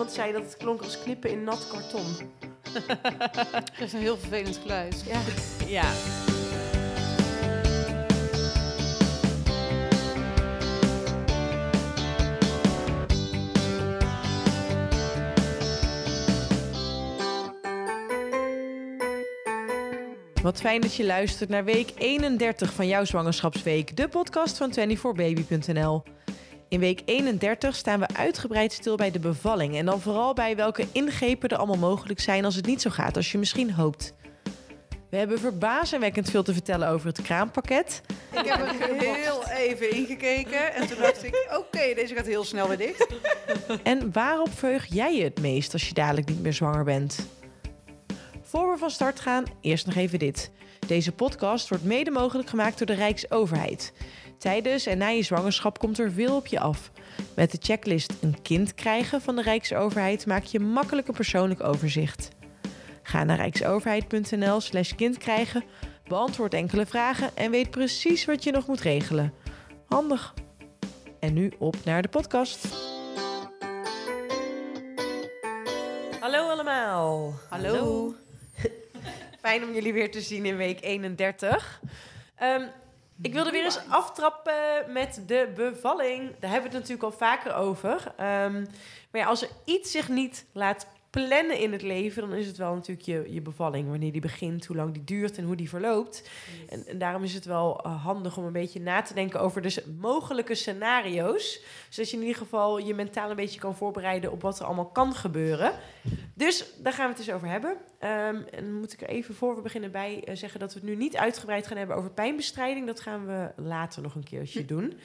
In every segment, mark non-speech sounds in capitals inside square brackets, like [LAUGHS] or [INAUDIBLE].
iemand zei dat het klonk als klippen in nat karton. [LAUGHS] Dat is een heel vervelend geluid. Ja. Ja. Wat fijn dat je luistert naar week 31 van jouw zwangerschapsweek, de podcast van 24baby.nl. In week 31 staan we uitgebreid stil bij de bevalling en dan vooral bij welke ingrepen er allemaal mogelijk zijn als het niet zo gaat als je misschien hoopt. We hebben verbazingwekkend veel te vertellen over het kraampakket. Ik heb er heel even ingekeken en toen dacht ik, oké, deze gaat heel snel weer dicht. En waarop verheug jij je het meest als je dadelijk niet meer zwanger bent? Voor we van start gaan, eerst nog even dit. Deze podcast wordt mede mogelijk gemaakt door de Rijksoverheid. Tijdens en na je zwangerschap komt er veel op je af. Met de checklist Een kind krijgen van de Rijksoverheid maak je makkelijk een persoonlijk overzicht. Ga naar rijksoverheid.nl slash kind krijgen, beantwoord enkele vragen en weet precies wat je nog moet regelen. Handig. En nu op naar de podcast. Hallo allemaal. Hallo. [LAUGHS] Fijn om jullie weer te zien in week 31. Ehm, ik wilde weer eens aftrappen met de bevalling. Daar hebben we het natuurlijk al vaker over. Ehm, maar ja, als er iets zich niet laat plannen in het leven, dan is het wel natuurlijk je, je bevalling. Wanneer die begint, hoe lang die duurt en hoe die verloopt. En, en daarom is het wel eh, handig om een beetje na te denken over de mogelijke scenario's. Zodat je in ieder geval je mentaal een beetje kan voorbereiden op wat er allemaal kan gebeuren. Dus daar gaan we het eens over hebben. Ehm, en moet ik er even voor we beginnen bij eh, zeggen dat we het nu niet uitgebreid gaan hebben over pijnbestrijding. Dat gaan we later nog een keertje doen.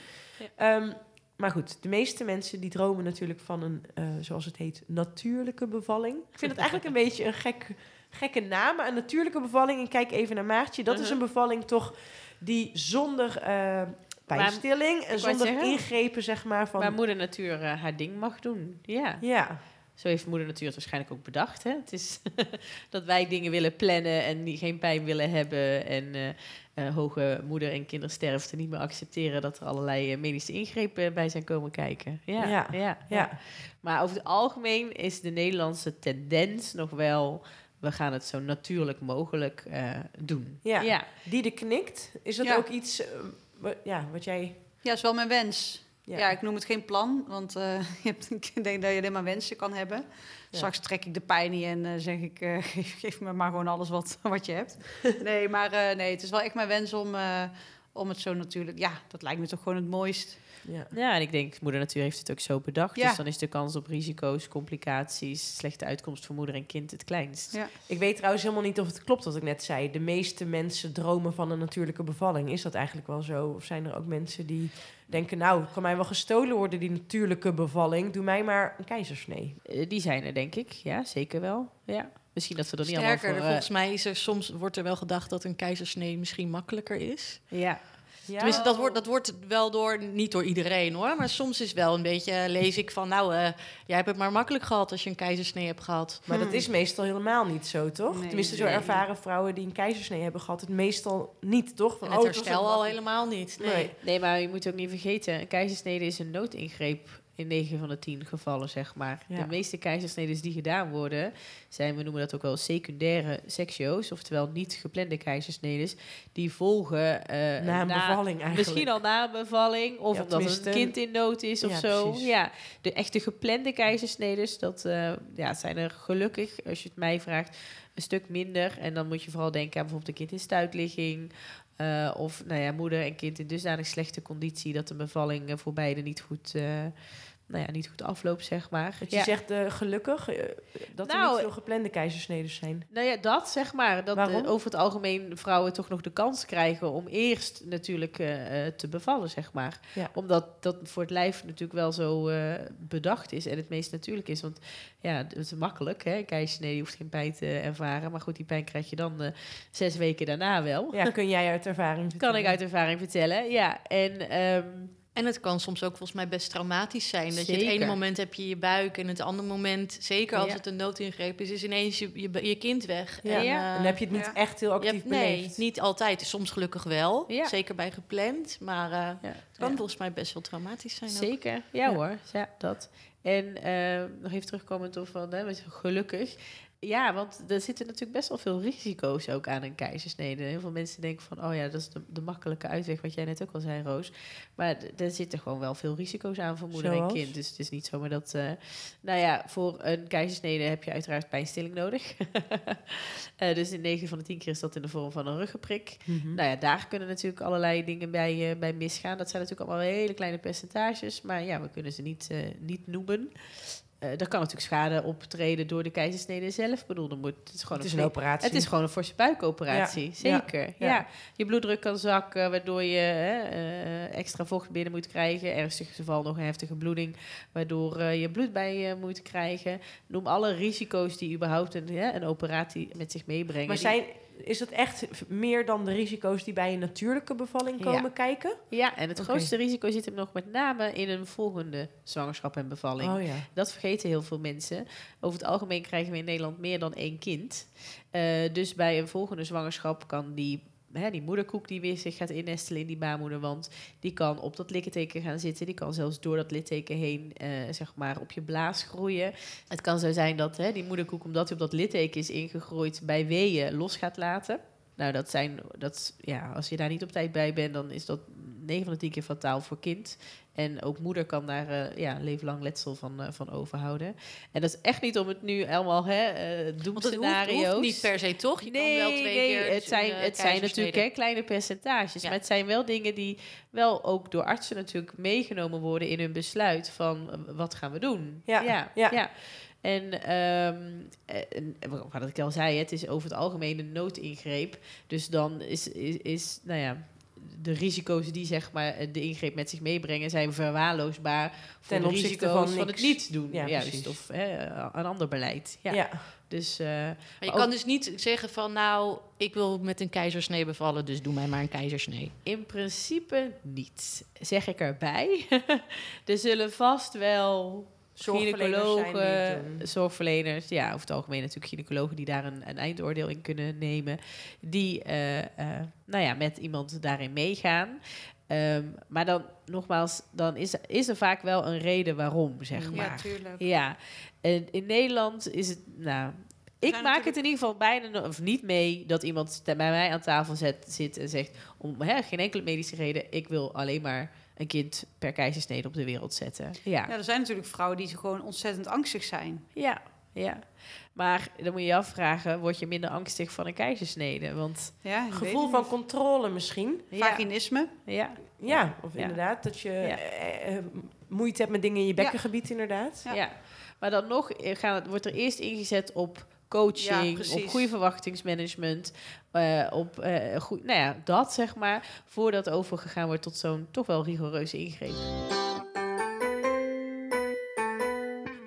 Ehm, maar goed, de meeste mensen die dromen natuurlijk van een, eh, zoals het heet, natuurlijke bevalling. Ik vind het eigenlijk een beetje een gek, gekke naam, maar een natuurlijke bevalling. En kijk even naar Maartje. Dat is een bevalling toch die zonder eh pijnstilling en zonder zeggen, ingrepen, zeg maar, van... Waar moeder natuur eh, haar ding mag doen. Ja. ja, Zo heeft moeder natuur het waarschijnlijk ook bedacht. Hè? Het is [LAUGHS] dat wij dingen willen plannen en die geen pijn willen hebben. En eh, eh, hoge moeder- en kindersterfte niet meer accepteren dat er allerlei eh, medische ingrepen bij zijn komen kijken. Ja, Ja, ja, ja. Maar over het algemeen is de Nederlandse tendens nog wel... we gaan het zo natuurlijk mogelijk eh, doen. Ja. ja. die de knikt. Is dat Ja. ook iets ja, wat jij... Ja, is wel mijn wens. Ja. Ja, ik noem het geen plan, want eh, [LAUGHS] je hebt, ik denk dat je alleen maar wensen kan hebben. Straks trek ik de pijn niet en eh, zeg ik, eh, [LAUGHS] geef, geef me maar gewoon alles wat, [LAUGHS] wat je hebt. Nee, maar eh, nee, het is wel echt mijn wens om, eh, om het zo natuurlijk... Ja, dat lijkt me toch gewoon het mooist. Ja. Ja, en ik denk, moeder natuur heeft het ook zo bedacht. Ja. Dus dan is de kans op risico's, complicaties, slechte uitkomst voor moeder en kind het kleinst. Ja. Ik weet trouwens helemaal niet of het klopt wat ik net zei. De meeste mensen dromen van een natuurlijke bevalling. Is dat eigenlijk wel zo? Of zijn er ook mensen die denken... nou, het kan mij wel gestolen worden, die natuurlijke bevalling. Doe mij maar een keizersnee. Eh, die zijn er, denk ik. Ja, zeker wel. Ja. Misschien dat ze er niet Sterker, allemaal voor... eh, volgens mij is er soms wordt er wel gedacht dat een keizersnee misschien makkelijker is. ja. Ja, Tenminste, dat wordt, dat wordt wel door, niet door iedereen hoor, maar soms is wel een beetje, lees ik van, nou, eh, jij hebt het maar makkelijk gehad als je een keizersnee hebt gehad. maar dat is meestal helemaal niet zo, toch? Nee, Tenminste, zo nee. ervaren vrouwen die een keizersnee hebben gehad... het meestal niet, toch? Van, En het oh, herstel al helemaal niet. Nee. Nee. Nee, maar je moet ook niet vergeten, een keizersnede is een noodingreep in 9 van de 10 gevallen, zeg maar. Ja. De meeste keizersneden die gedaan worden, zijn, we noemen dat ook wel secundaire sectio's, oftewel niet geplande keizersneden, die volgen eh, Na een bevalling eigenlijk. Misschien al na een bevalling, of Ja, omdat een kind in nood is of ja, zo. precies. Ja, de echte geplande keizersneden, dat eh, ja, zijn er gelukkig, als je het mij vraagt, een stuk minder. En dan moet je vooral denken aan bijvoorbeeld een kind in stuitligging. Eh, of nou ja, moeder en kind in dusdanig slechte conditie dat de bevalling eh, voor beide niet goed, eh, nou ja, niet goed afloopt, zeg maar. Dat je Ja. zegt eh, gelukkig eh, dat er Nou, niet veel geplande keizersneden zijn. Nou ja, dat zeg maar. Dat eh, over het algemeen vrouwen toch nog de kans krijgen om eerst natuurlijk te bevallen, zeg maar. Ja. Omdat dat voor het lijf natuurlijk wel zo bedacht is en het meest natuurlijk is. Want ja, het is makkelijk, hè. Keizersnee, je hoeft geen pijn te ervaren. Maar goed, die pijn krijg je dan zes weken daarna wel. Ja, kun jij uit ervaring [LAUGHS] Kan vertellen? ik uit ervaring vertellen, ja. En ehm, En het kan soms ook volgens mij best traumatisch zijn. Dat je het ene moment heb je je buik en het andere moment, zeker als Ja. het een noodingreep is, is ineens je, je, je kind weg. Ja. Ja. eh, En dan heb je het niet Ja. echt heel actief hebt- nee, beleefd. niet altijd. Soms gelukkig wel. Ja. Zeker bij gepland. Maar eh, Ja. het kan Ja. volgens mij best wel traumatisch zijn. ook. Zeker, ja, Ja. hoor. Ja, dat. En eh, nog even terugkomend op van, hè, gelukkig. Ja, want er zitten natuurlijk best wel veel risico's ook aan een keizersnede. Heel veel mensen denken van, oh ja, dat is de, de makkelijke uitweg, wat jij net ook al zei, Roos. Maar er zitten gewoon wel veel risico's aan voor moeder Zoals? en kind. Dus het is niet zomaar dat... eh, nou ja, voor een keizersnede heb je uiteraard pijnstilling nodig. [LAUGHS] Eh, dus in 9 van de 10 keer is dat in de vorm van een ruggenprik. Mhm. Nou ja, daar kunnen natuurlijk allerlei dingen bij, eh, bij misgaan. Dat zijn natuurlijk allemaal hele kleine percentages, maar ja, we kunnen ze niet, niet noemen. Eh er kan natuurlijk schade optreden door de keizersnede zelf. Ik bedoel, dan moet, het is gewoon Het is een operatie. het is gewoon een forse buikoperatie, Ja, zeker. Ja, ja. Je bloeddruk kan zakken, waardoor je eh, extra vocht binnen moet krijgen. Ernstig geval nog een heftige bloeding, waardoor eh, je bloed bij je moet krijgen. Noem alle risico's die überhaupt een, een operatie met zich meebrengen. Maar zijn, is dat echt meer dan de risico's die bij een natuurlijke bevalling komen Ja. kijken? Ja, en het grootste risico zit hem nog met name in een volgende zwangerschap en bevalling. Oh ja. Dat vergeten heel veel mensen. Over het algemeen krijgen we in Nederland meer dan één kind. Eh, dus bij een volgende zwangerschap kan die, hè, die moederkoek die weer zich gaat innestelen in die baarmoederwand, die kan op dat litteken gaan zitten. Die kan zelfs door dat litteken heen, eh, zeg maar, op je blaas groeien. Het kan zo zijn dat hè, die moederkoek, omdat hij op dat litteken is ingegroeid, bij weeën los gaat laten. Nou, dat zijn, dat, ja, als je daar niet op tijd bij bent, dan is dat 9 van de 10 keer fataal voor kind. En ook moeder kan daar eh, ja, leven lang letsel van, eh, van overhouden. En dat is echt niet om het nu allemaal hè, hoeft, doemscenario's. hoeft niet per se, toch? Je nee, kan wel twee nee, keer het zijn, een, het zijn natuurlijk hè, kleine percentages. Ja. Maar het zijn wel dingen die wel ook door artsen natuurlijk meegenomen worden in hun besluit van wat gaan we doen. Ja, ja. ja. ja. En, eh, en wat ik al zei, het is over het algemeen een noodingreep. Dus dan is, is, is nou ja, de risico's die zeg maar de ingreep met zich meebrengen zijn verwaarloosbaar voor Ten de opzichte risico's van het niet doen. Ja, juist, of hè, een ander beleid. Ja. Ja. Dus eh, Maar je Maar kan ook- dus niet zeggen van, nou, ik wil met een keizersnee bevallen, dus doe mij maar een keizersnee. In principe niet, zeg ik erbij. [LAUGHS] er zullen vast wel Gynaecologen, zorgverleners, ja, over het algemeen natuurlijk gynaecologen die daar een, een eindoordeel in kunnen nemen, die eh, eh, nou ja, met iemand daarin meegaan. Ehm, maar dan nogmaals, dan is, is er vaak wel een reden waarom, zeg maar. Ja, tuurlijk. Ja, en in Nederland is het, nou, ik maak het in ieder geval bijna of niet mee dat iemand bij mij aan tafel zet, zit en zegt om hè, geen enkele medische reden, ik wil alleen maar een kind per keizersnede op de wereld zetten. Ja, Ja, er zijn natuurlijk vrouwen die gewoon ontzettend angstig zijn. ja, ja. Maar dan moet je je afvragen, word je minder angstig van een keizersnede? Want Ja, Gevoel van niet. controle misschien. Vaginisme. ja, Ja, of Ja. inderdaad, dat je Ja. eh, eh, moeite hebt met dingen in je bekkengebied inderdaad. Ja. Ja. Maar dan nog eh, gaan het, wordt er eerst ingezet op coaching, op goede verwachtingsmanagement, eh, op eh, goed, nou ja, dat zeg maar, voordat overgegaan wordt tot zo'n toch wel rigoureuze ingreep.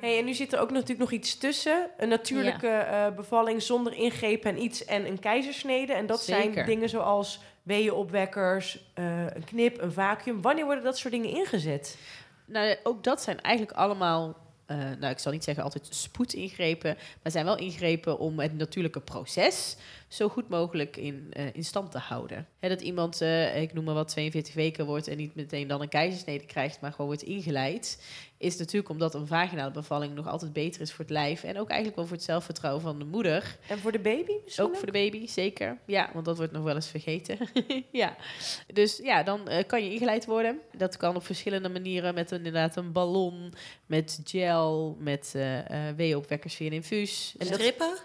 Hey, en nu zit er ook natuurlijk nog iets tussen. Een natuurlijke eh, bevalling zonder ingreep en iets en een keizersnede. En dat zijn dingen zoals weeënopwekkers, een knip, een vacuüm. Wanneer worden dat soort dingen ingezet? Nou, ook dat zijn eigenlijk allemaal, eh, nou ik zal niet zeggen altijd spoedingrepen, maar zijn wel ingrepen om het natuurlijke proces zo goed mogelijk in, eh, in stand te houden. Dat iemand, eh, ik noem maar wat, 42 weken wordt en niet meteen dan een keizersnede krijgt, maar gewoon wordt ingeleid, is natuurlijk omdat een vaginale bevalling nog altijd beter is voor het lijf en ook eigenlijk wel voor het zelfvertrouwen van de moeder. En voor de baby misschien Ook voor de baby, zeker. Ja, want dat wordt nog wel eens vergeten. [LAUGHS] ja. Dus ja, dan eh, kan je ingeleid worden. Dat kan op verschillende manieren met een, inderdaad een ballon, met gel, met eh eh weeopwekkers via een infuus. En Strippen?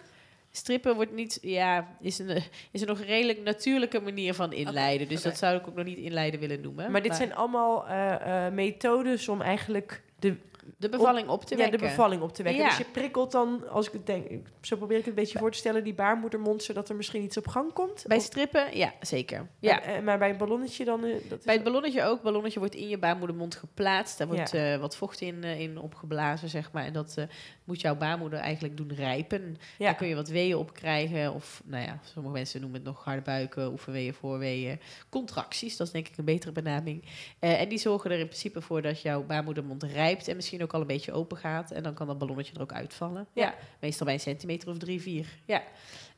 Strippen wordt niet, ja, is een, is er nog een redelijk natuurlijke manier van inleiden. Dus dat zou ik ook nog niet inleiden willen noemen. Maar dit zijn allemaal eh, eh, methodes om eigenlijk de, de bevalling op te ja, wekken. de bevalling op te wekken. Ja. Dus je prikkelt dan, als ik het denk, zo probeer ik het een beetje voor te stellen, die baarmoedermond, zodat er misschien iets op gang komt. Bij strippen, ja, zeker. Ja. En- en- maar bij een ballonnetje dan... eh, dat is Bij het ballonnetje ook. Het ballonnetje wordt in je baarmoedermond geplaatst. Daar wordt eh, wat vocht in, eh, in opgeblazen, zeg maar. En dat eh, moet jouw baarmoeder eigenlijk doen rijpen. ja. Daar kun je wat weeën op krijgen. Of, nou ja, sommige mensen noemen het nog harde buiken, oefenweeën, voorweeën. Contracties, dat is denk ik een betere benaming. Eh, en die zorgen er in principe voor dat jouw baarmoedermond rijpt. En misschien ook al een beetje open gaat. En dan kan dat ballonnetje er ook uitvallen. Ja. Ja, meestal bij een centimeter of drie, vier. Ja.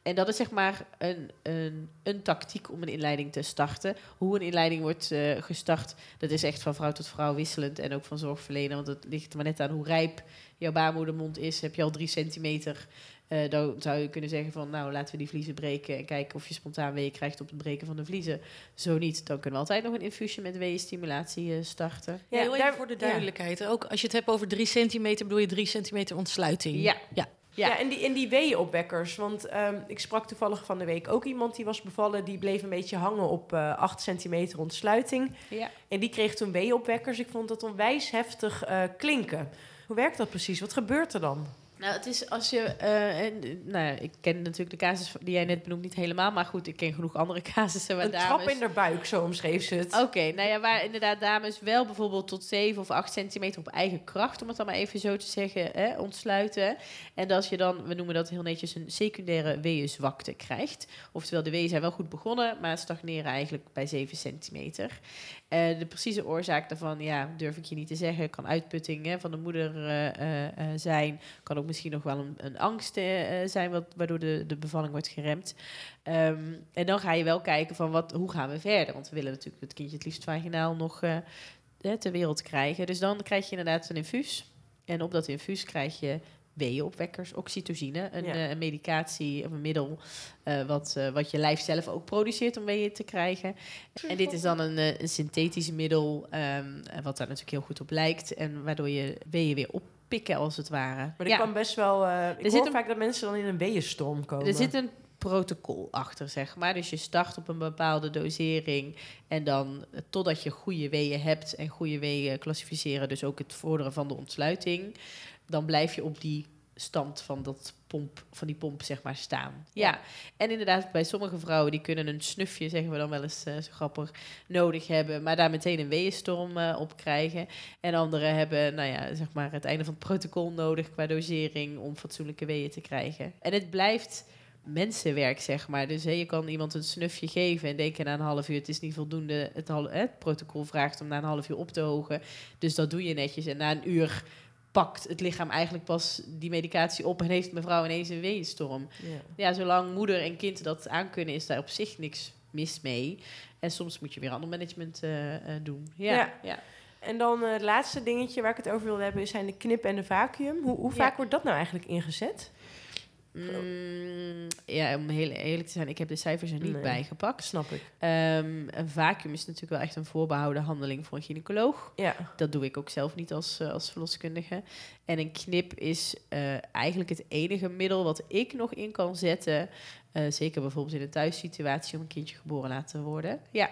En dat is zeg maar een, een, een tactiek om een inleiding te starten. Hoe een inleiding wordt eh, gestart, dat is echt van vrouw tot vrouw wisselend. En ook van zorgverlener, want het ligt er maar net aan hoe rijp jouw baarmoedermond is. Heb je al drie centimeter, eh, dan zou je kunnen zeggen van... nou, laten we die vliezen breken en kijken of je spontaan weeën krijgt op het breken van de vliezen. Zo niet, dan kunnen we altijd nog een infusie met weeënstimulatie eh, starten. Ja, heel even daar- voor de ja. duidelijkheid. Ook als je het hebt over drie centimeter, bedoel je drie centimeter ontsluiting. Ja. ja. Ja. Ja, en die, en die weeënopwekkers. Want ehm, ik sprak toevallig van de week ook iemand die was bevallen. Die bleef een beetje hangen op eh 8 centimeter ontsluiting. Ja. En die kreeg toen weeënopwekkers. Ik vond dat onwijs heftig eh, klinken. Hoe werkt dat precies? Wat gebeurt er dan? Nou, het is als je. eh, en, nou, ja, ik ken natuurlijk de casus die jij net benoemt niet helemaal, maar goed, ik ken genoeg andere [LAUGHS] casussen waar Een dames. trap in de buik, zo omschreef ze het. Oké, nou ja, waar inderdaad dames wel bijvoorbeeld tot 7 of 8 centimeter op eigen kracht, om het dan maar even zo te zeggen, hè, ontsluiten. En als je dan, we noemen dat heel netjes, een secundaire weeënzwakte krijgt. Oftewel, de weeën zijn wel goed begonnen, maar stagneren eigenlijk bij 7 centimeter. Eh, de precieze oorzaak daarvan, ja, durf ik je niet te zeggen. Kan uitputting hè, van de moeder eh, zijn. Kan ook misschien nog wel een, een angst eh, zijn, wat, waardoor de, de bevalling wordt geremd. Ehm, en dan ga je wel kijken van wat, hoe gaan we verder? Want we willen natuurlijk het kindje het liefst vaginaal nog hè, ter wereld krijgen. Dus dan krijg je inderdaad een infuus. En op dat infuus krijg je weeënopwekkers, oxytocine, een, Ja. een medicatie of een middel wat, wat je lijf zelf ook produceert om weeën te krijgen. En dit is dan een, een synthetisch middel, ehm, wat daar natuurlijk heel goed op lijkt. En waardoor je weeën weer oppikken, als het ware. Maar er Ja. kan best wel... eh ik hoor een- vaak dat mensen dan in een weeënstorm komen. Er zit een protocol achter, zeg maar. Dus je start op een bepaalde dosering. En dan eh, totdat je goede weeën hebt en goede weeën klassificeren, dus ook het vorderen van de ontsluiting, dan blijf je op die stand van, dat pomp, van die pomp zeg maar staan. Ja. En inderdaad, bij sommige vrouwen die kunnen een snufje, zeggen we dan wel eens eh, zo grappig, nodig hebben, maar daar meteen een weeënstorm eh, op krijgen. En anderen hebben, nou ja, zeg maar het einde van het protocol nodig qua dosering om fatsoenlijke weeën te krijgen. En het blijft mensenwerk, zeg maar. Dus hè, je kan iemand een snufje geven en denken na een half uur, het is niet voldoende. Het, het protocol vraagt om na een half uur op te hogen. Dus dat doe je netjes. En na een uur pakt het lichaam eigenlijk pas die medicatie op en heeft mevrouw ineens een weeënstorm. Ja. Ja, zolang moeder en kind dat aankunnen, is daar op zich niks mis mee. En soms moet je weer ander management eh, eh, doen. Ja, Ja. ja. En dan eh, het laatste dingetje waar ik het over wilde hebben... zijn de knip en de vacuüm. Hoe, hoe vaak Ja. wordt dat nou eigenlijk ingezet? Mm, ja, om heel eerlijk te zijn, ik heb de cijfers er niet Nee. bijgepakt. Snap ik. Ehm, een vacuüm is natuurlijk wel echt een voorbehouden handeling voor een gynaecoloog. Ja. Dat doe ik ook zelf niet als, eh, als verloskundige. En een knip is eh, eigenlijk het enige middel wat ik nog in kan zetten. Eh, zeker bijvoorbeeld in een thuissituatie om een kindje geboren laten worden. Ja.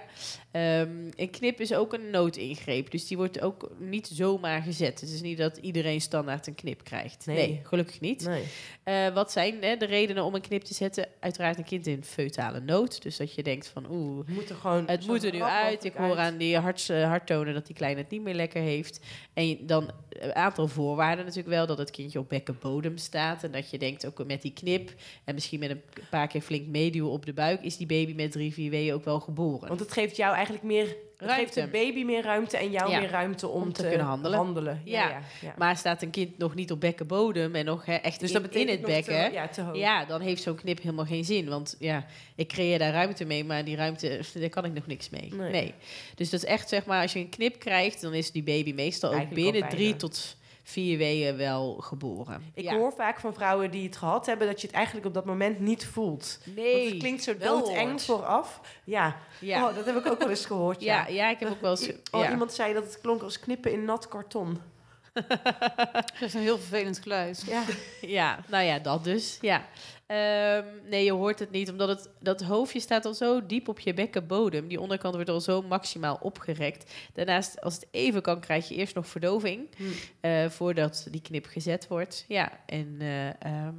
Ehm, een knip is ook een noodingreep. Dus die wordt ook niet zomaar gezet. Het is niet dat iedereen standaard een knip krijgt. Nee. Nee, gelukkig niet. Nee. Eh, wat zijn hè, de redenen om een knip te zetten? Uiteraard een kind in feutale nood. Dus dat je denkt van oeh, Het moet er gewoon het moet er nu uit. Ik hoor aan die harts, eh, harttonen dat die kleine het niet meer lekker heeft. En dan een aantal voorwaarden natuurlijk wel. Dat het kindje op bekkenbodem staat. En dat je denkt ook met die knip en misschien met een paar keer flink meeduwen op de buik... is die baby met drie, vier weeën ook wel geboren. Want het geeft jou eigenlijk meer... Ruimte. geeft de baby meer ruimte en jou Ja. meer ruimte om, Om te kunnen handelen. Ja, Ja. ja. ja. Maar staat een kind nog niet op bekkenbodem en nog hè, echt Dus in, dat in het bekken... Te, ja, te hoog. Ja, dan heeft zo'n knip helemaal geen zin. Want ja, ik creëer daar ruimte mee, maar die ruimte, daar kan ik nog niks mee. Nee. Nee. Dus dat is echt, zeg maar, als je een knip krijgt, dan is die baby meestal ook Eigenlijk binnen drie tot vier weken wel geboren. Ik Ja. hoor vaak van vrouwen die het gehad hebben... dat je het eigenlijk op dat moment niet voelt. Nee. Want het klinkt zo wel doodeng vooraf. Ja. Ja. Oh, dat heb ik ook wel eens gehoord, [LAUGHS] ja. ja, ja, ik heb ook wel eens... Oh. Iemand zei dat het klonk als knippen in nat karton. [LAUGHS] Dat is een heel vervelend geluid. Ja. ja, nou ja, dat dus. Ja. Ehm, nee, je hoort het niet, omdat het, dat hoofdje staat al zo diep op je bekkenbodem. Die onderkant wordt al zo maximaal opgerekt. Daarnaast, als het even kan, krijg je eerst nog verdoving Hm. eh, voordat die knip gezet wordt. Ja, en, eh, ehm,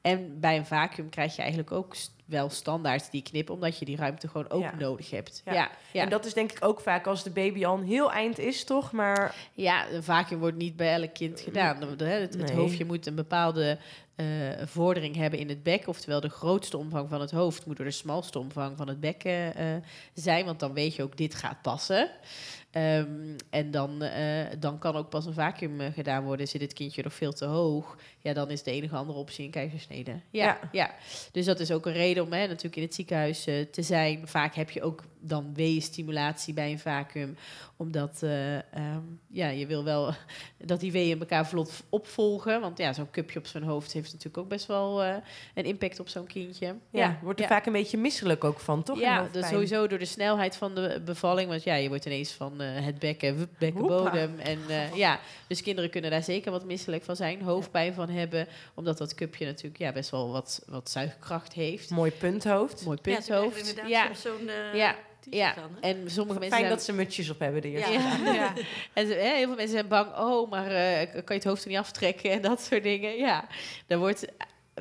en bij een vacuüm krijg je eigenlijk ook st- wel standaard die knip, omdat je die ruimte gewoon ook Ja. nodig hebt. Ja. Ja, ja, En dat is denk ik ook vaak als de baby al een heel eind is, toch? Maar ja, een vacuüm wordt niet bij elk kind gedaan. De- de- Het, het hoofdje moet een bepaalde eh, vordering hebben in het bek. Oftewel, de grootste omvang van het hoofd moet door de smalste omvang van het bekken eh, zijn. Want dan weet je ook, dit gaat passen. Ehm, en dan, eh, dan kan ook pas een vacuüm eh, gedaan worden. Zit het kindje nog veel te hoog? Ja, dan is de enige andere optie een keizersnede. Ja, Ja. ja. Dus dat is ook een reden om hè, natuurlijk in het ziekenhuis eh, te zijn. Vaak heb je ook dan weeënstimulatie bij een vacuüm. Omdat eh, ehm, ja, je wil wel [LAUGHS] dat die weeën elkaar vlot opvolgen. Want ja, zo'n cupje op zijn hoofd heeft natuurlijk ook best wel een impact op zo'n kindje. ja, wordt er ja. vaak een beetje misselijk ook van, toch? Ja, dus sowieso door de snelheid van de bevalling. Want ja, je wordt ineens van het bekken, bekkenbodem. En eh, ja, dus kinderen kunnen daar zeker wat misselijk van zijn. Hoofdpijn van hebben. Omdat dat cupje natuurlijk ja, best wel wat, wat zuigkracht heeft. Mooi punthoofd. Mooi Ja, punthoofd. inderdaad Ja, soms zo'n eh, Ja, ja. En sommige mensen Fijn zijn- dat ze mutsjes op hebben de eerste Ja. dagen. Ja. En ze- hè, heel veel mensen zijn bang, oh, maar eh, kan je het hoofd er niet aftrekken en dat soort dingen. Ja, er wordt eh,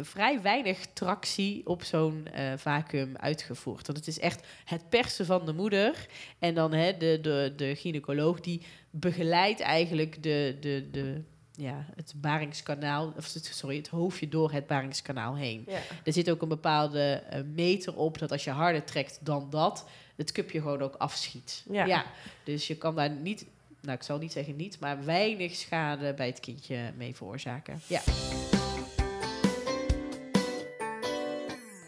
vrij weinig tractie op zo'n eh, vacuüm uitgevoerd. Want het is echt het persen van de moeder. En dan hè, de, de, de gynaecoloog die begeleidt eigenlijk de, de, de, ja, het baringskanaal, of sorry, het hoofdje door het baringskanaal heen. Ja. Er zit ook een bepaalde eh, meter op dat als je harder trekt dan dat, het cupje gewoon ook afschiet. Ja. dus je kan daar niet, nou ik zal niet zeggen niet, maar weinig schade bij het kindje mee veroorzaken. Ja.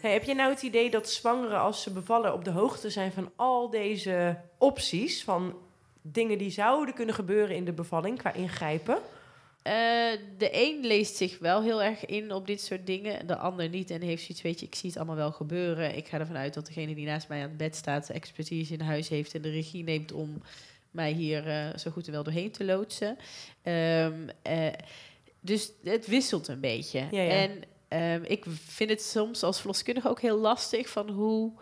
Hey, heb je nou het idee dat zwangeren als ze bevallen op de hoogte zijn van al deze opties? Van dingen die zouden kunnen gebeuren in de bevalling qua ingrijpen? Eh, de een leest zich wel heel erg in op dit soort dingen, de ander niet. En heeft zoiets, weet je, ik zie het allemaal wel gebeuren. Ik ga ervan uit dat degene die naast mij aan het bed staat, expertise in huis heeft en de regie neemt om mij hier eh, zo goed en wel doorheen te loodsen. Ehm, eh, dus het wisselt een beetje. Ja, ja. En ehm, ik vind het soms als verloskundige ook heel lastig van hoe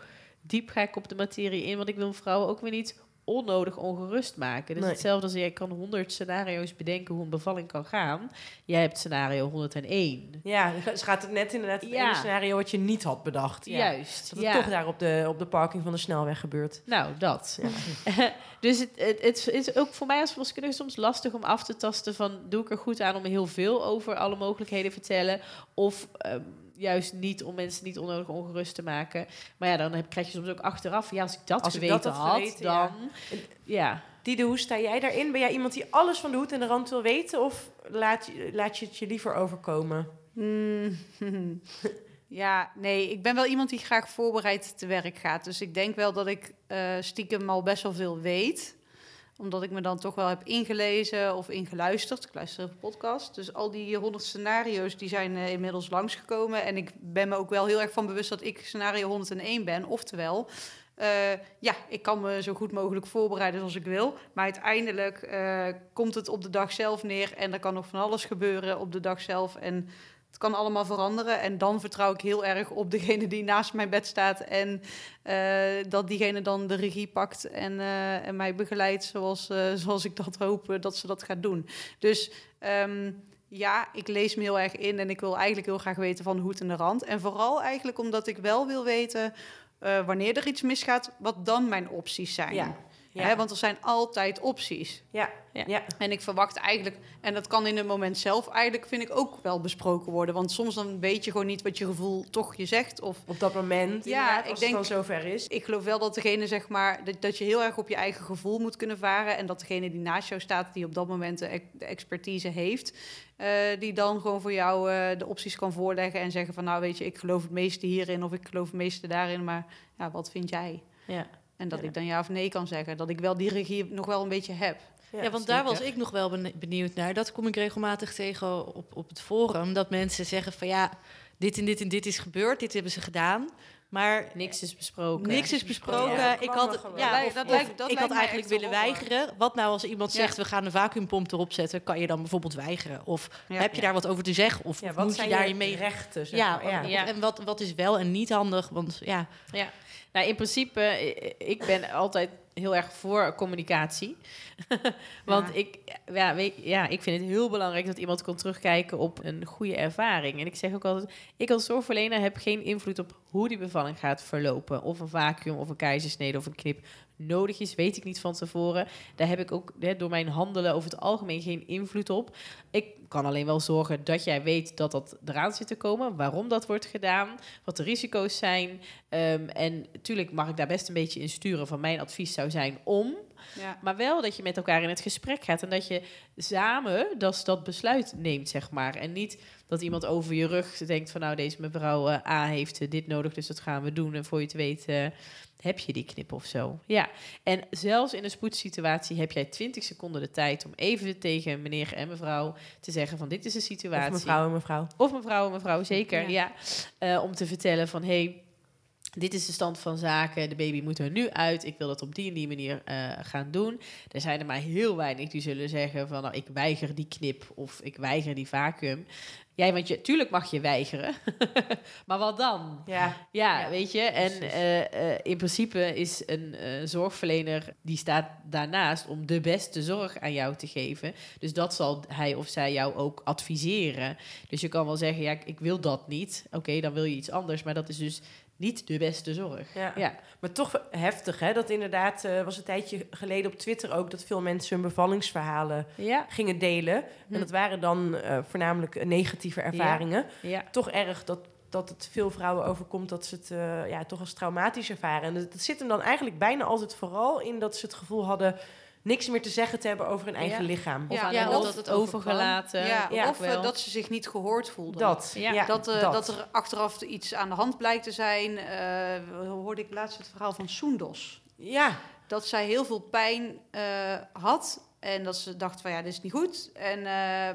diep ga ik op de materie in. Want ik wil vrouwen ook weer niet onnodig ongerust maken. Dus Nee. hetzelfde als jij kan honderd scenario's bedenken hoe een bevalling kan gaan. Jij hebt scenario 101. Ja, ze gaat het net inderdaad het Ja. ene scenario wat je niet had bedacht. Ja. Juist. Dat het ja. toch daar op de, op de parking van de snelweg gebeurt. Nou, dat. [LAUGHS] dus het, het, het is ook voor mij als verloskundige soms lastig om af te tasten van... doe ik er goed aan om heel veel over alle mogelijkheden te vertellen... of ehm, juist niet om mensen niet onnodig ongerust te maken. Maar ja, dan heb, krijg je soms ook achteraf... ja, als ik dat Als ik geweten dat had had, geweten, ja. dan... Ja. Diede, hoe sta jij daarin? Ben jij iemand die alles van de hoed en de rand wil weten? Of laat, je- laat je het je liever overkomen? Hmm. [LAUGHS] Ja, nee, ik ben wel iemand die graag voorbereid te werk gaat. Dus ik denk wel dat ik eh, stiekem al best wel veel weet. Omdat ik me dan toch wel heb ingelezen of ingeluisterd. Ik luister even podcast. Dus al die honderd scenario's die zijn eh, inmiddels langsgekomen. En ik ben me ook wel heel erg van bewust dat ik scenario 101 ben. Oftewel, eh, ja, ik kan me zo goed mogelijk voorbereiden als ik wil. Maar uiteindelijk eh, komt het op de dag zelf neer. En er kan nog van alles gebeuren op de dag zelf. En het kan allemaal veranderen. En dan vertrouw ik heel erg op degene die naast mijn bed staat. En eh, dat diegene dan de regie pakt en, eh, en mij begeleidt zoals, eh, zoals ik dat hoop dat ze dat gaat doen. Dus ehm, ja, ik lees me heel erg in en ik wil eigenlijk heel graag weten van hoed en de rand. En vooral eigenlijk omdat ik wel wil weten wanneer er iets misgaat, wat dan mijn opties zijn. Ja. Ja. Hè, want er zijn altijd opties. Ja. Ja. ja. En ik verwacht eigenlijk, en dat kan in het moment zelf eigenlijk, vind ik ook wel besproken worden. Want soms dan weet je gewoon niet wat je gevoel toch je zegt. Of Op dat moment, Ja, ik als denk- het dan zover is. ik geloof wel dat degene, zeg maar, dat, dat je heel erg op je eigen gevoel moet kunnen varen. En dat degene die naast jou staat, die op dat moment de expertise heeft, eh, die dan gewoon voor jou eh, de opties kan voorleggen en zeggen van, nou weet je, ik geloof het meeste hierin of ik geloof het meeste daarin, maar ja, wat vind jij? Ja. En dat Ja. ik dan ja of nee kan zeggen. Dat ik wel die regie nog wel een beetje heb. Ja, want daar was ik nog wel benieuwd naar. Dat kom ik regelmatig tegen op, op het forum. Dat mensen zeggen van ja, dit en dit en dit is gebeurd, dit hebben ze gedaan. Maar Niks is besproken. niks is besproken. Ja, ik had, ja, Dat lijkt- of- dat of lijkt- dat ik had eigenlijk willen horror. weigeren. Wat nou als iemand Ja. zegt, we gaan een vacuümpomp erop zetten, kan je dan bijvoorbeeld weigeren? Of Ja. heb je daar wat over te zeggen? Of Ja, of wat moet je daar je mee rechten? Zeg maar. Ja. en wat, wat is wel en niet handig? Want ja, Ja, nou in principe, i- ik ben altijd heel erg voor communicatie. [LAUGHS] Want Ja. ik, ja, weet, ja, ik vind het heel belangrijk dat iemand kan terugkijken op een goede ervaring. En ik zeg ook altijd, ik als zorgverlener heb geen invloed op hoe die bevalling gaat verlopen. Of een vacuüm, of een keizersnede, of een knip nodig is, weet ik niet van tevoren. Daar heb ik ook hè, door mijn handelen over het algemeen geen invloed op. Ik kan alleen wel zorgen dat jij weet dat dat eraan zit te komen, waarom dat wordt gedaan, wat de risico's zijn. Ehm, en natuurlijk mag ik daar best een beetje in sturen van mijn advies zou zijn om. Ja. Maar wel dat je met elkaar in het gesprek gaat en dat je samen dat, dat besluit neemt, zeg maar. En niet dat iemand over je rug denkt van nou, deze mevrouw eh, A heeft eh, dit nodig, dus dat gaan we doen. En voor je het weet eh, heb je die knip of zo. Ja, en zelfs in een spoedsituatie heb jij 20 seconden de tijd om even tegen meneer en mevrouw te zeggen van dit is de situatie. Of mevrouw en mevrouw. Of mevrouw en mevrouw, zeker, ja. Ja. Eh, om te vertellen van, hey, dit is de stand van zaken. De baby moet er nu uit. Ik wil dat op die en die manier eh, gaan doen. Er zijn er maar heel weinig die zullen zeggen van, nou, ik weiger die knip of ik weiger die vacuüm. Ja, want je, tuurlijk mag je weigeren. [LAUGHS] maar wat dan? Ja. Ja, Ja, weet je. En eh, eh, in principe is een zorgverlener die staat daarnaast om de beste zorg aan jou te geven. Dus dat zal hij of zij jou ook adviseren. Dus je kan wel zeggen, ja, ik- ik wil dat niet. Oké, dan wil je iets anders, maar dat is dus niet de beste zorg. Ja. Ja, Maar toch heftig, hè? Dat inderdaad uh, was een tijdje geleden op Twitter ook... dat veel mensen hun bevallingsverhalen ja, gingen delen. Hm. En dat waren dan uh, voornamelijk negatieve ervaringen. ja. Toch erg dat, dat het veel vrouwen overkomt... dat ze het uh, ja, toch als traumatisch ervaren. En dat, dat zit hem dan eigenlijk bijna altijd vooral in... dat ze het gevoel hadden niks meer te zeggen te hebben over hun eigen Ja. lichaam. Of Ja, aan ja, de of hand dat het overgelaten. Ja, Ja, of wel. uh, dat ze zich niet gehoord voelden. Dat, Ja. ja, dat, uh, dat. dat. er achteraf iets aan de hand blijkt te zijn. Uh, hoorde ik laatst het verhaal van Soendos. Ja. Dat zij heel veel pijn uh, had. En dat ze dacht van ja, dit is niet goed. En, uh,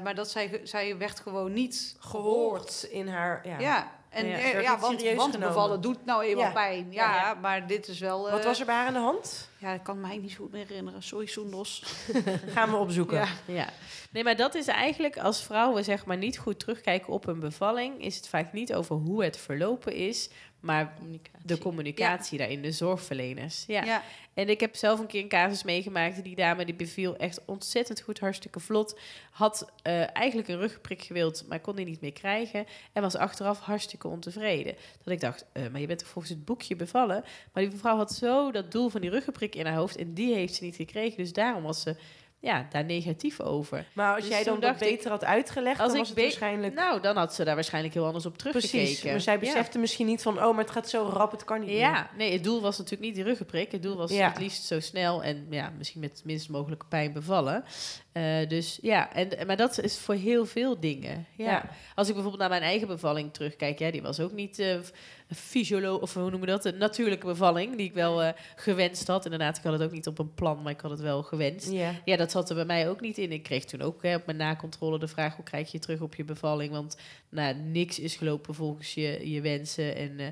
maar dat zij, zij werd gewoon niet gehoord, gehoord. in haar... Ja, ja. En ja, ja, ja want, want bevallen doet nou eenmaal Ja. pijn. Ja, Ja, ja. maar dit is wel... Wat was er bij haar aan de hand? Ja, ik kan mij niet zo goed meer herinneren. Sorry, Soendos. [LAUGHS] Gaan we opzoeken. Ja. Ja, nee, maar dat is eigenlijk als vrouwen zeg maar niet goed terugkijken op een bevalling, is het vaak niet over hoe het verlopen is, maar communicatie. de communicatie daarin, de zorgverleners. Ja. Ja. En ik heb zelf een keer een casus meegemaakt. Die dame die beviel echt ontzettend goed, hartstikke vlot. Had uh, eigenlijk een rugprik gewild, maar kon die niet meer krijgen. En was achteraf hartstikke ontevreden. Dat ik dacht, uh, maar je bent toch volgens het boekje bevallen? Maar die mevrouw had zo dat doel van die ruggenprik in haar hoofd. En die heeft ze niet gekregen. Dus daarom was ze ja, daar negatief over. Maar als Dus jij dan dat ik, beter had uitgelegd, als dan ik was het waarschijnlijk... Nou, dan had ze daar waarschijnlijk heel anders op teruggekeken. Precies, maar zij Ja. besefte misschien niet van... oh, maar het gaat zo rap, het kan niet meer. Ja, nee, het doel was natuurlijk niet die ruggenprik. Het doel was Ja. het liefst zo snel en ja, misschien met het minst mogelijke pijn bevallen. Eh, dus ja, en, maar dat is voor heel veel dingen. Ja. Ja. Als ik bijvoorbeeld naar mijn eigen bevalling terugkijk, ja, die was ook niet eh fysiolo of hoe noemen we dat? Een natuurlijke bevalling, die ik wel eh, gewenst had. Inderdaad, ik had het ook niet op een plan, maar ik had het wel gewenst. Ja. Ja, dat zat er bij mij ook niet in. Ik kreeg toen ook hè, op mijn nakontrole de vraag: hoe krijg je terug op je bevalling? Want nou, niks is gelopen volgens je, je wensen. En, uh,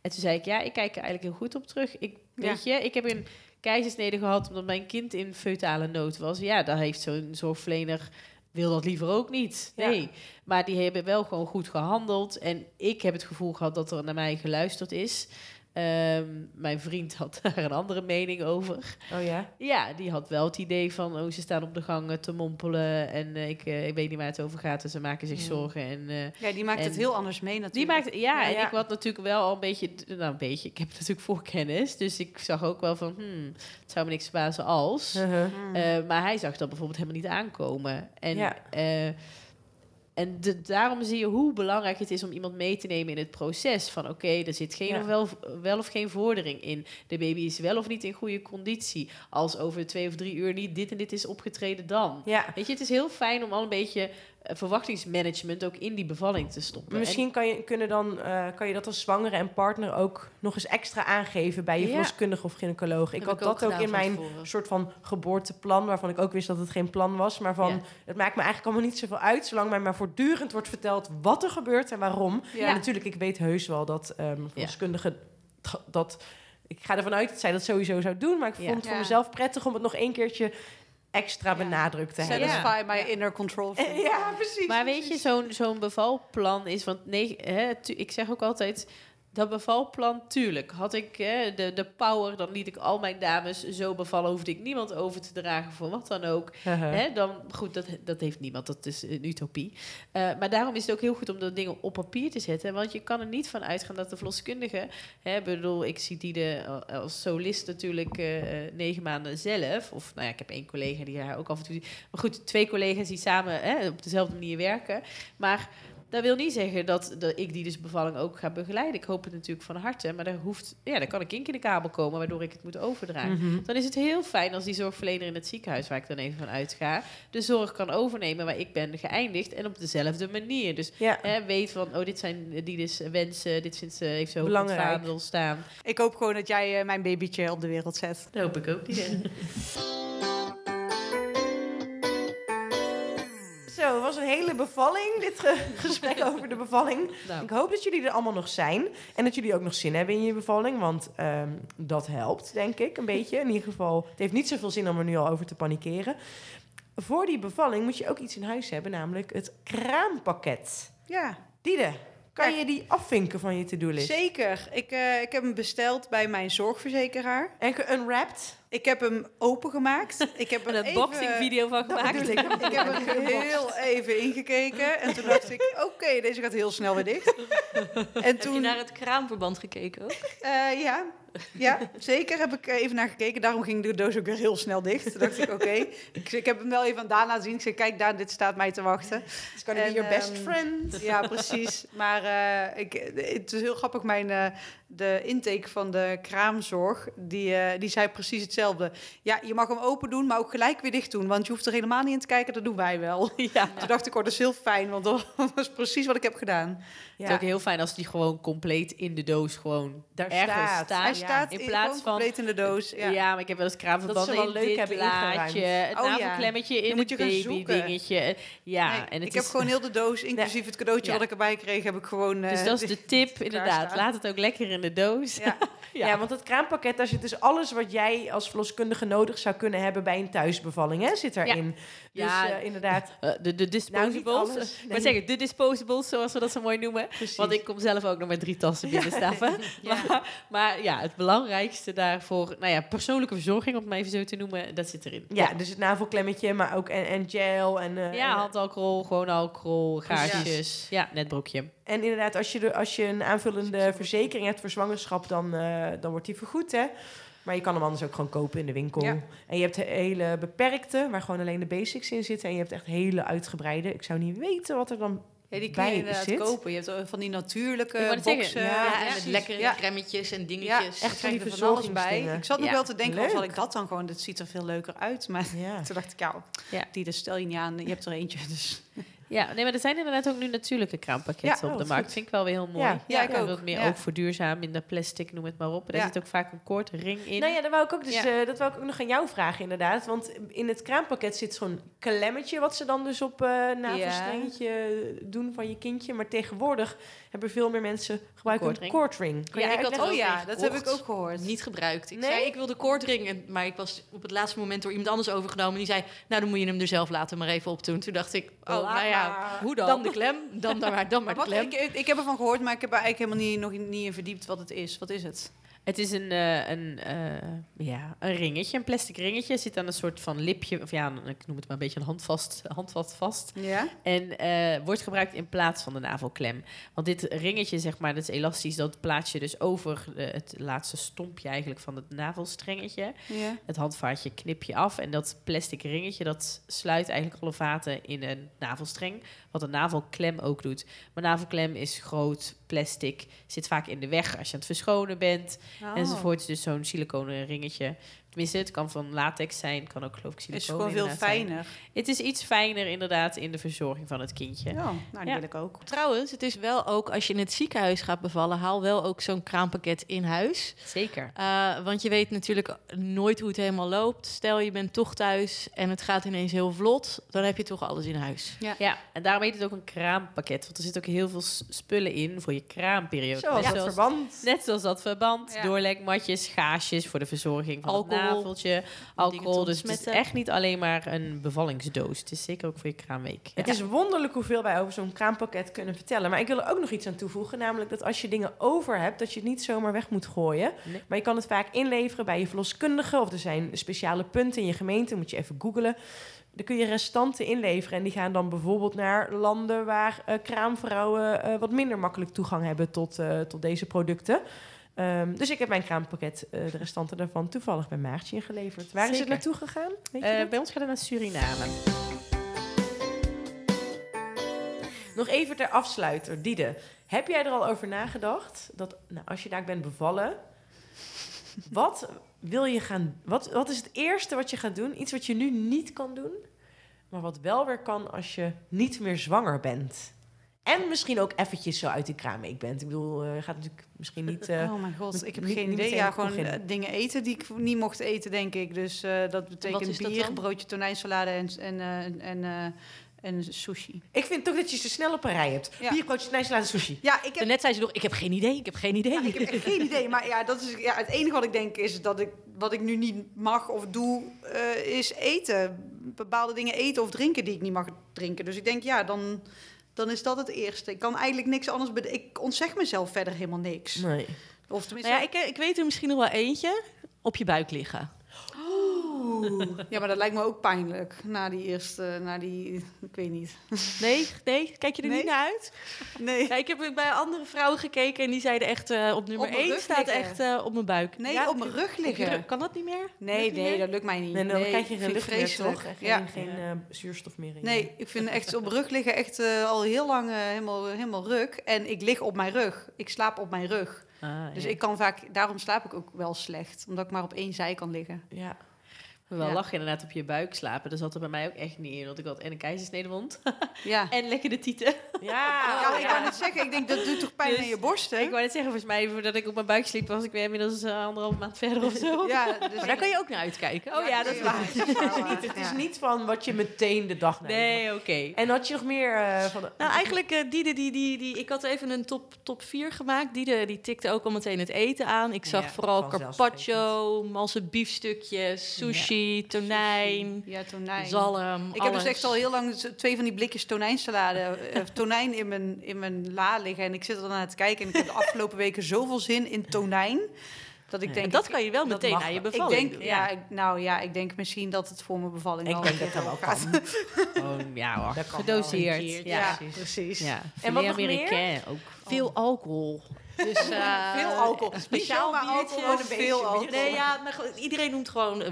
en toen zei ik: ja, ik kijk er eigenlijk heel goed op terug. Ik, Ja. Weet je, ik heb een keizersnede gehad omdat mijn kind in feutale nood was. Ja, daar heeft zo'n zorgverlener wil dat liever ook niet. Nee. Ja. Maar die hebben wel gewoon goed gehandeld. En ik heb het gevoel gehad dat er naar mij geluisterd is. Um, mijn vriend had [LAUGHS] daar een andere mening over. Oh ja? Ja, die had wel het idee van... oh, ze staan op de gang te mompelen... en uh, ik, uh, ik weet niet waar het over gaat... en ze maken zich Ja. zorgen. En, uh, Ja, die maakt en het heel anders mee die natuurlijk. maakt, ja, Ja, en ja. ik had natuurlijk wel al een beetje... Nou, een beetje, ik heb natuurlijk voorkennis. Dus ik zag ook wel van... Hmm, het zou me niks verbazen als... Uh-huh. Maar hij zag dat bijvoorbeeld helemaal niet aankomen. En, Ja. En de, daarom zie je hoe belangrijk het is om iemand mee te nemen in het proces. Van oké, okay, er zit geen Ja. of wel, wel of geen vordering in. De baby is wel of niet in goede conditie. Als over twee of drie uur niet dit en dit is opgetreden dan. Ja. Weet je, het is heel fijn om al een beetje verwachtingsmanagement ook in die bevalling te stoppen. Misschien kan je, kunnen dan, uh, kan je dat als zwangere en partner ook nog eens extra aangeven bij je Ja. verloskundige of gynaecoloog. Ik Heb had ik ook dat ook in mijn tevoren. soort van geboorteplan, waarvan ik ook wist dat het geen plan was. Maar van, Ja. het maakt me eigenlijk allemaal niet zoveel uit, zolang mij maar voortdurend wordt verteld wat er gebeurt en waarom. Ja. En natuurlijk, ik weet heus wel dat um, verloskundigen dat ik ga ervan uit dat zij dat sowieso zou doen. Maar ik Ja. vond het voor Ja. mezelf prettig om het nog één keertje extra Ja. benadrukt te hebben. Satisfy my Ja. inner control. [LAUGHS] Ja, precies. Maar weet je, zo'n zo'n bevalplan is... Want nee, hè, ik zeg ook altijd... Dat bevalplan, tuurlijk. Had ik hè, de, de power, dan liet ik al mijn dames zo bevallen. Hoefde ik niemand over te dragen voor wat dan ook. Hè, dan, goed, dat, dat heeft niemand. Dat is een utopie. Eh, maar daarom is het ook heel goed om dat dingen op papier te zetten. Want je kan er niet van uitgaan dat de verloskundige... Hè, bedoel, ik zie die de, als solist natuurlijk eh, eh, negen maanden zelf. Of nou ja, ik heb één collega die haar ook af en toe... Maar goed, twee collega's die samen hè, op dezelfde manier werken. Maar... Dat wil niet zeggen dat, dat ik die dus bevalling ook ga begeleiden. Ik hoop het natuurlijk van harte. Maar daar hoeft, ja, daar kan een kink in de kabel komen waardoor ik het moet overdragen. Mhm. Dan is het heel fijn als die zorgverlener in het ziekenhuis, waar ik dan even van uitga, de zorg kan overnemen waar ik ben geëindigd en op dezelfde manier. Dus Ja. hè, weet van, oh, dit zijn Diedes wensen, dit vindt ze, heeft ze ook vaandel staan. Ik hoop gewoon dat jij eh, mijn babytje op de wereld zet. Dat hoop ik ook niet. [LAUGHS] Zo, het was een hele bevalling, dit ge- [LAUGHS] gesprek over de bevalling. nou, Ik hoop dat jullie er allemaal nog zijn. En dat jullie ook nog zin hebben in je bevalling. Want ehm, dat helpt, denk ik, een beetje. In ieder geval, het heeft niet zoveel zin om er nu al over te panikeren. Voor die bevalling moet je ook iets in huis hebben, namelijk het kraampakket. Ja, Diede, kan Ja. je die afvinken van je to-do-list? zeker. Ik, eh, ik heb hem besteld bij mijn zorgverzekeraar. En geunwrapped? Ik heb hem opengemaakt. Ik heb een hem even... unboxing video van gemaakt. ik. Ik heb er [LAUGHS] heel even ingekeken. En toen dacht ik, [LAUGHS] oké, deze gaat heel snel weer dicht. En Heb je toen... naar het kraamverband gekeken ook? Eh, ja. ja, zeker heb ik even naar gekeken. Daarom ging de doos ook weer heel snel dicht. Toen dacht ik, oké. Ik, ik heb hem wel even aan Daan laten zien. Ik zei, kijk Daan, dit staat mij te wachten. It's gonna En, be your best ehm, friend. Ja, precies. Maar eh, ik, het is heel grappig. Mijn, eh, de intake van de kraamzorg, die, eh, die zei precies hetzelfde. Ja, je mag hem open doen, maar ook gelijk weer dicht doen. Want je hoeft er helemaal niet in te kijken, dat doen wij wel. [LAUGHS] Ja. Toen dacht ik, oh, dat is heel fijn, want dat [LAUGHS] was precies wat ik heb gedaan. Het is ook heel fijn als die gewoon compleet in de doos gewoon Daar ergens staat. staat. Hij staat in in plaats van- compleet in de doos. Ja. Ja. maar ik heb wel eens kraamverbanden Dat ze wel in leuk dit hebben laadje, het Oh, ja. navelklemmetje in moet het je zoeken. babydingetje. Ja, Nee, en het ik is, heb gewoon heel de doos, [LAUGHS] inclusief het cadeautje wat ik erbij kreeg, heb ik gewoon... eh, Dus dat is de tip, inderdaad. Laat het ook lekker in de doos. [LAUGHS] Ja. Ja. want het kraampakket, daar zit dus alles wat jij als verloskundige nodig zou kunnen hebben bij een thuisbevalling, hè, zit erin. Dus Ja. eh, inderdaad. Eh, de, de disposables. Nou, Nee. wou zeggen, de disposables, zoals we dat zo mooi noemen. Precies. Want ik kom zelf ook nog met drie tassen binnenstappen. [LAUGHS] Maar, maar ja, het belangrijkste daarvoor, nou ja, persoonlijke verzorging, om het maar even zo te noemen, dat zit erin. Ja, dus het navelklemmetje, maar ook en, en gel en... eh, Ja, handalcohol, gewoon alcohol, gaarsjes. Ja, net broekje. En inderdaad, als je, de, als je een aanvullende verzekering hebt voor zwangerschap, dan, eh, dan wordt die vergoed, hè. Maar je kan hem anders ook gewoon kopen in de winkel. Ja. En je hebt hele beperkte, waar gewoon alleen de basics in zitten. En je hebt echt hele uitgebreide. Ik zou niet weten wat er dan... Ja, die kun je bij inderdaad zit. kopen. Je hebt van die natuurlijke boxen. ja, Ja, ja, en met lekkere Ja. cremmetjes en Ja, dingetjes. echt van die krijg er van alles bij. Ik zat nog Ja. wel te denken, of zal ik dat dan gewoon? Dit ziet er veel leuker uit. Maar Ja. [LAUGHS] toen dacht ik, ja, Ja. die dus stel je niet aan. Je hebt er eentje, dus... [LAUGHS] Ja, nee, maar er zijn inderdaad ook nu natuurlijke kraampakketten Ja, op de oh, markt. goed. Vind ik wel weer heel mooi. Ja, ja, ik ook. Wat meer Ja. ook voor duurzaam, minder plastic, noem het maar op. Daar Ja. zit ook vaak een koord ring in. Nou ja, dat wou ik ook, dus, Ja. eh, dat wou ik ook nog aan jou vragen, inderdaad. Want in het kraampakket zit zo'n klemmetje... wat ze dan dus op eh navelstrengetje doen van je kindje. Maar tegenwoordig hebben veel meer mensen gebruiken een koordring. koordring. Kan Ja, ik had Oh ja, dat heb ik ook gehoord. Niet gebruikt. Ik Nee? zei, ik wil de koordring, maar ik was op het laatste moment door iemand anders overgenomen. Die zei, nou dan moet je hem er zelf later maar even op doen. Toen dacht ik, oh, nou ja, maar. hoe dan? Dan de klem, dan, dan maar, dan maar Maar de klem. ik, ik heb ervan gehoord, maar ik heb er eigenlijk helemaal niet, nog niet in verdiept wat het is. Wat is het? Het is een, eh, een, eh, ja, een ringetje, een plastic ringetje. Zit aan een soort van lipje, of ja, ik noem het maar een beetje een handvast, handvat vast. Ja? En eh, wordt gebruikt in plaats van de navelklem. Want dit ringetje, zeg maar, dat is elastisch. Dat plaats je dus over het laatste stompje eigenlijk van het navelstrengetje. Ja. Het handvaartje knip je af. En dat plastic ringetje, dat sluit eigenlijk alle vaten in een navelstreng. Wat een navelklem ook doet. Maar navelklem is groot, plastic, zit vaak in de weg als je aan het verschonen bent. Oh. Enzovoort. Dus zo'n siliconen ringetje Tenminste, het kan van latex zijn, kan ook geloof ik Het is gewoon veel zijn. fijner. Het is iets fijner inderdaad in de verzorging van het kindje. Ja, nou, die Ja. wil ik ook. Trouwens, het is wel ook als je in het ziekenhuis gaat bevallen, haal wel ook zo'n kraampakket in huis. Zeker. Uh, want je weet natuurlijk nooit hoe het helemaal loopt. Stel je bent toch thuis en het gaat ineens heel vlot, dan heb je toch alles in huis. Ja, en daarom heet het ook een kraampakket. Want er zit ook heel veel spullen in voor je kraamperiode. Zoals Net dat zoals- verband. Net zoals dat verband, Ja. doorlekmatjes, gaasjes voor de verzorging van Alcohol. Te alcohol. Dus het is echt niet alleen maar een bevallingsdoos. Het is zeker ook voor je kraamweek. Het is wonderlijk hoeveel wij over zo'n kraampakket kunnen vertellen. Maar ik wil er ook nog iets aan toevoegen. Namelijk dat als je dingen over hebt, dat je het niet zomaar weg moet gooien. Nee. Maar je kan het vaak inleveren bij je verloskundige. Of er zijn speciale punten in je gemeente. Moet je even googlen. Dan kun je restanten inleveren. En die gaan dan bijvoorbeeld naar landen waar eh, kraamvrouwen eh, wat minder makkelijk toegang hebben tot, eh, tot deze producten. Ehm, dus ik heb mijn kraampakket, eh, de restanten daarvan, toevallig bij Maartje ingeleverd. Waar is het naartoe gegaan? Weet je Eh, bij ons gaat het naar Suriname. Nog even ter afsluiter, Diede. Heb jij er al over nagedacht dat nou, als je daar bent bevallen, wat wil je gaan? Wat, wat is het eerste wat je gaat doen? Iets wat je nu niet kan doen, maar wat wel weer kan als je niet meer zwanger bent. En misschien ook eventjes zo uit die kraamweek bent. Ik bedoel, eh, gaat natuurlijk misschien niet. eh, oh mijn god, ik heb niet- geen idee. Ja, de gewoon eh, dingen eten die ik niet mocht eten, denk ik. Dus eh, dat betekent dat bier, broodje tonijnsalade en, en, eh, en, en, eh, en sushi. Ik vind toch dat je ze snel op een rij hebt. Ja. Biercoach, snijsalade, sushi. Ja, ik heb Net zei ze nog, ik heb geen idee, ik heb geen idee. Ja, ik heb echt geen idee. Maar ja, dat is, ja, het enige wat ik denk is dat ik wat ik nu niet mag of doe, eh, is eten. Bepaalde dingen eten of drinken die ik niet mag drinken. Dus ik denk, ja, dan, dan is dat het eerste. Ik kan eigenlijk niks anders bede- Ik ontzeg mezelf verder helemaal niks. Nee. Of tenminste, Nou ja, ik, ik weet er misschien nog wel eentje. Op je buik liggen. Ja, maar dat lijkt me ook pijnlijk. Na die eerste, na die, ik weet niet. Nee, nee, kijk je er Nee. niet naar uit? Nee. Ja, ik heb bij andere vrouwen gekeken en die zeiden echt eh, op nummer Op mijn 1 rug staat liggen. echt eh, op mijn buik. Nee, Ja, op mijn rug liggen. rug. Kan dat niet meer? Nee, niet nee, meer? dat lukt mij niet. Nee, dan krijg je geen lucht meer, toch? En geen, Ja. geen eh, zuurstof meer in je- Nee, ik vind echt op mijn rug liggen echt al heel lang helemaal, helemaal ruk. En ik lig op mijn rug. Ik slaap op mijn rug. Ah, Dus ja. ik kan vaak, daarom slaap ik ook wel slecht. Omdat ik maar op één zij kan liggen. Ja. Wel Ja. lachen inderdaad op je buik slapen. Dat zat er bij mij ook echt niet in. Want ik had en een keizersnede wond. [LAUGHS] Ja. en lekker de tieten. Ja, [LAUGHS] ja, oh, ik wou net zeggen, ik denk dat doet toch pijn Dus in je borsten? Ik wou net zeggen, volgens mij voordat ik op mijn buik sliep... was ik weer inmiddels uh, anderhalf maand verder of zo. Ja, [LAUGHS] dus Maar daar kan je ook naar uitkijken. Oh ja, dat is waar. Het is, niet, het is niet van wat je meteen de dag neemt. Nee, oké. En had je nog meer eh, van... De, Nou, eigenlijk, eh Diede, die, die, die, ik had even een top, top 4 gemaakt. Diede, die tikte ook al meteen het eten aan. Ik zag Ja, vooral carpaccio, malse biefstukjes, sushi, tonijn, Ja, tonijn. zalm, Ik heb dus echt al heel lang twee van die blikjes tonijnsalade, eh, [LAUGHS] tonijn in mijn, in mijn la liggen. En ik zit er dan naar te kijken. En ik heb de afgelopen weken zoveel zin in tonijn. Dat ik denk, En dat kan je wel meteen aan je wel. ik bevalling denk, doen. ja, ik, nou ja, ik denk misschien dat het voor mijn bevalling ik al denk dat dat wel gaat. kan. Gewoon, [LAUGHS] ja hoor. Dat kan Gedoseerd. ja. Ja, precies. Ja. En wat nog meer? ook. Veel alcohol. Dus, [LAUGHS] eh, Veel alcohol. een Speciaal biertje. alcohol, een veel alcohol. Nee, ja, maar iedereen noemt gewoon... eh,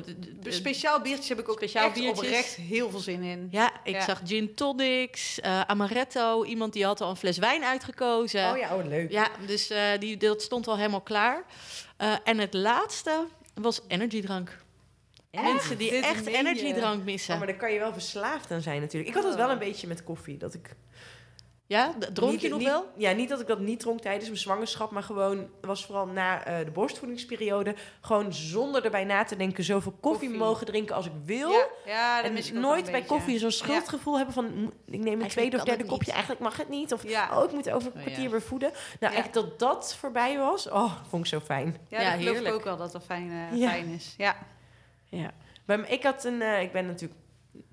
Speciaal biertjes heb ik ook Speciaal echt biertjes. oprecht heel veel zin in. ja, ik Ja. zag gin tonics, eh, amaretto. Iemand die had al een fles wijn uitgekozen. Oh ja, oh leuk. Ja, dus eh, die, dat stond al helemaal klaar. Eh, en het laatste was energiedrank. Mensen die Dit echt energiedrank missen. Oh, maar daar kan je wel verslaafd aan zijn natuurlijk. Ik had het wel een beetje met koffie. Dat ik Ja, dronk niet- je nog niet- wel? Ja, niet dat ik dat niet dronk tijdens mijn zwangerschap, maar gewoon was vooral na eh, de borstvoedingsperiode gewoon zonder erbij na te denken zoveel koffie, Koffie. mogen drinken als ik wil. Ja, ja dat mis ik en wel nooit bij beetje. koffie zo'n schuldgevoel hebben van "Mo- ik neem een tweede of derde kopje, eigenlijk mag het niet. Of Ja. oh, ik moet over een Oh, kwartier ja. weer voeden. Nou, Ja. echt dat dat voorbij was, oh, vond ik zo fijn. Ja, Ja, dat geloof ik heerlijk. ook wel dat dat fijn, eh, Ja. fijn is. Ja. Ja. Ik had een, eh, ik ben natuurlijk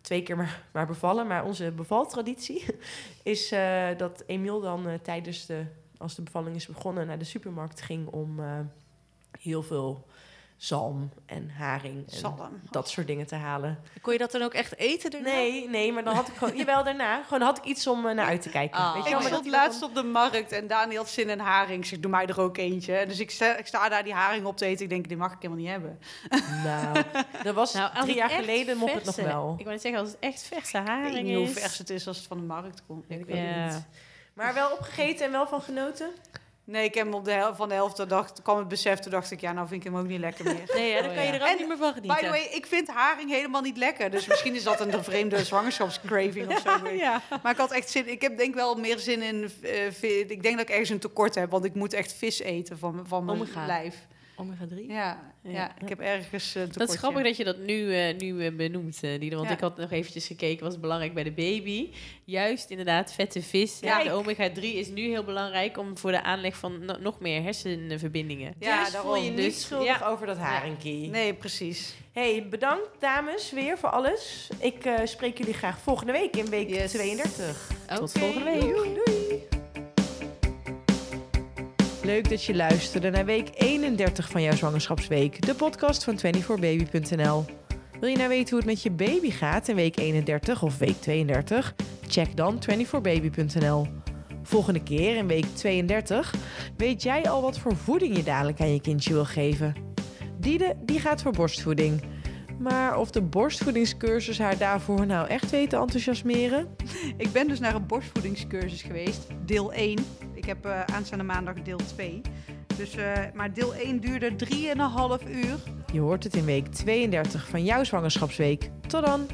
twee keer maar, maar bevallen, maar onze bevaltraditie [LAUGHS] is eh, dat Emiel dan eh, tijdens de, als de bevalling is begonnen, naar de supermarkt ging om eh, heel veel zalm en haring en Zalm. dat soort dingen te halen. Kon je dat dan ook echt eten daarna? Nee, nee, maar dan had ik gewoon, jawel daarna, gewoon had ik iets om eh, naar uit te kijken. Ah. Weet je Ik stond laatst op de markt en Dani had zin in haring. Ik zeg, doe mij er ook eentje. Dus ik sta, ik sta daar die haring op te eten. Ik denk, die mag ik helemaal niet hebben. [LAUGHS] Nou, dat was Nou, drie jaar geleden mocht het nog wel. Ik wou net zeggen, als het echt verse Ik weet haring niet hoe vers het is als het van de markt komt. Ik weet Ja. niet. Maar wel opgegeten en wel van genoten? Nee, ik heb hem op de helft van de helft, toen dacht, kwam het besef, toen dacht ik, ja, nou vind ik hem ook niet lekker meer. Nee, dan Oh, kan je ja. er ook En, niet meer van By genieten. the way, ik vind haring helemaal niet lekker. Dus misschien is dat een vreemde [LAUGHS] zwangerschapscraving of zo. ja. Maar ik had echt zin. Ik heb denk wel meer zin in. eh, ik denk dat ik ergens een tekort heb, want ik moet echt vis eten van, van mijn Omega. lijf. Omega 3. Ja, ja. Ja. ik heb ergens tekort. Dat is grappig dat je dat nu, eh, nu eh, benoemt, eh, Diede. Want Ja. ik had nog eventjes gekeken, was belangrijk bij de baby. Juist inderdaad, vette vis. Ja. De omega-3 is nu heel belangrijk om voor de aanleg van no- nog meer hersenverbindingen. Ja, dus voel daarom. je niet Dus, schuldig ja. over dat haringkie. Nee, precies. Hey, bedankt dames weer voor alles. Ik eh, spreek jullie graag volgende week in week Yes. 32. Tot volgende week. Doei. Leuk dat je luisterde naar week 31 van jouw zwangerschapsweek, de podcast van 24baby.nl. Wil je nou weten hoe het met je baby gaat in week 31 of week 32? Check dan 24baby.nl. Volgende keer in week 32 weet jij al wat voor voeding je dadelijk aan je kindje wil geven. Diede die gaat voor borstvoeding. Maar of de borstvoedingscursus haar daarvoor nou echt weet te enthousiasmeren? Ik ben dus naar een borstvoedingscursus geweest, deel 1. Ik heb eh, aanstaande maandag deel 2. Dus, eh, maar deel 1 duurde 3,5 uur. Je hoort het in week 32 van jouw zwangerschapsweek. Tot dan!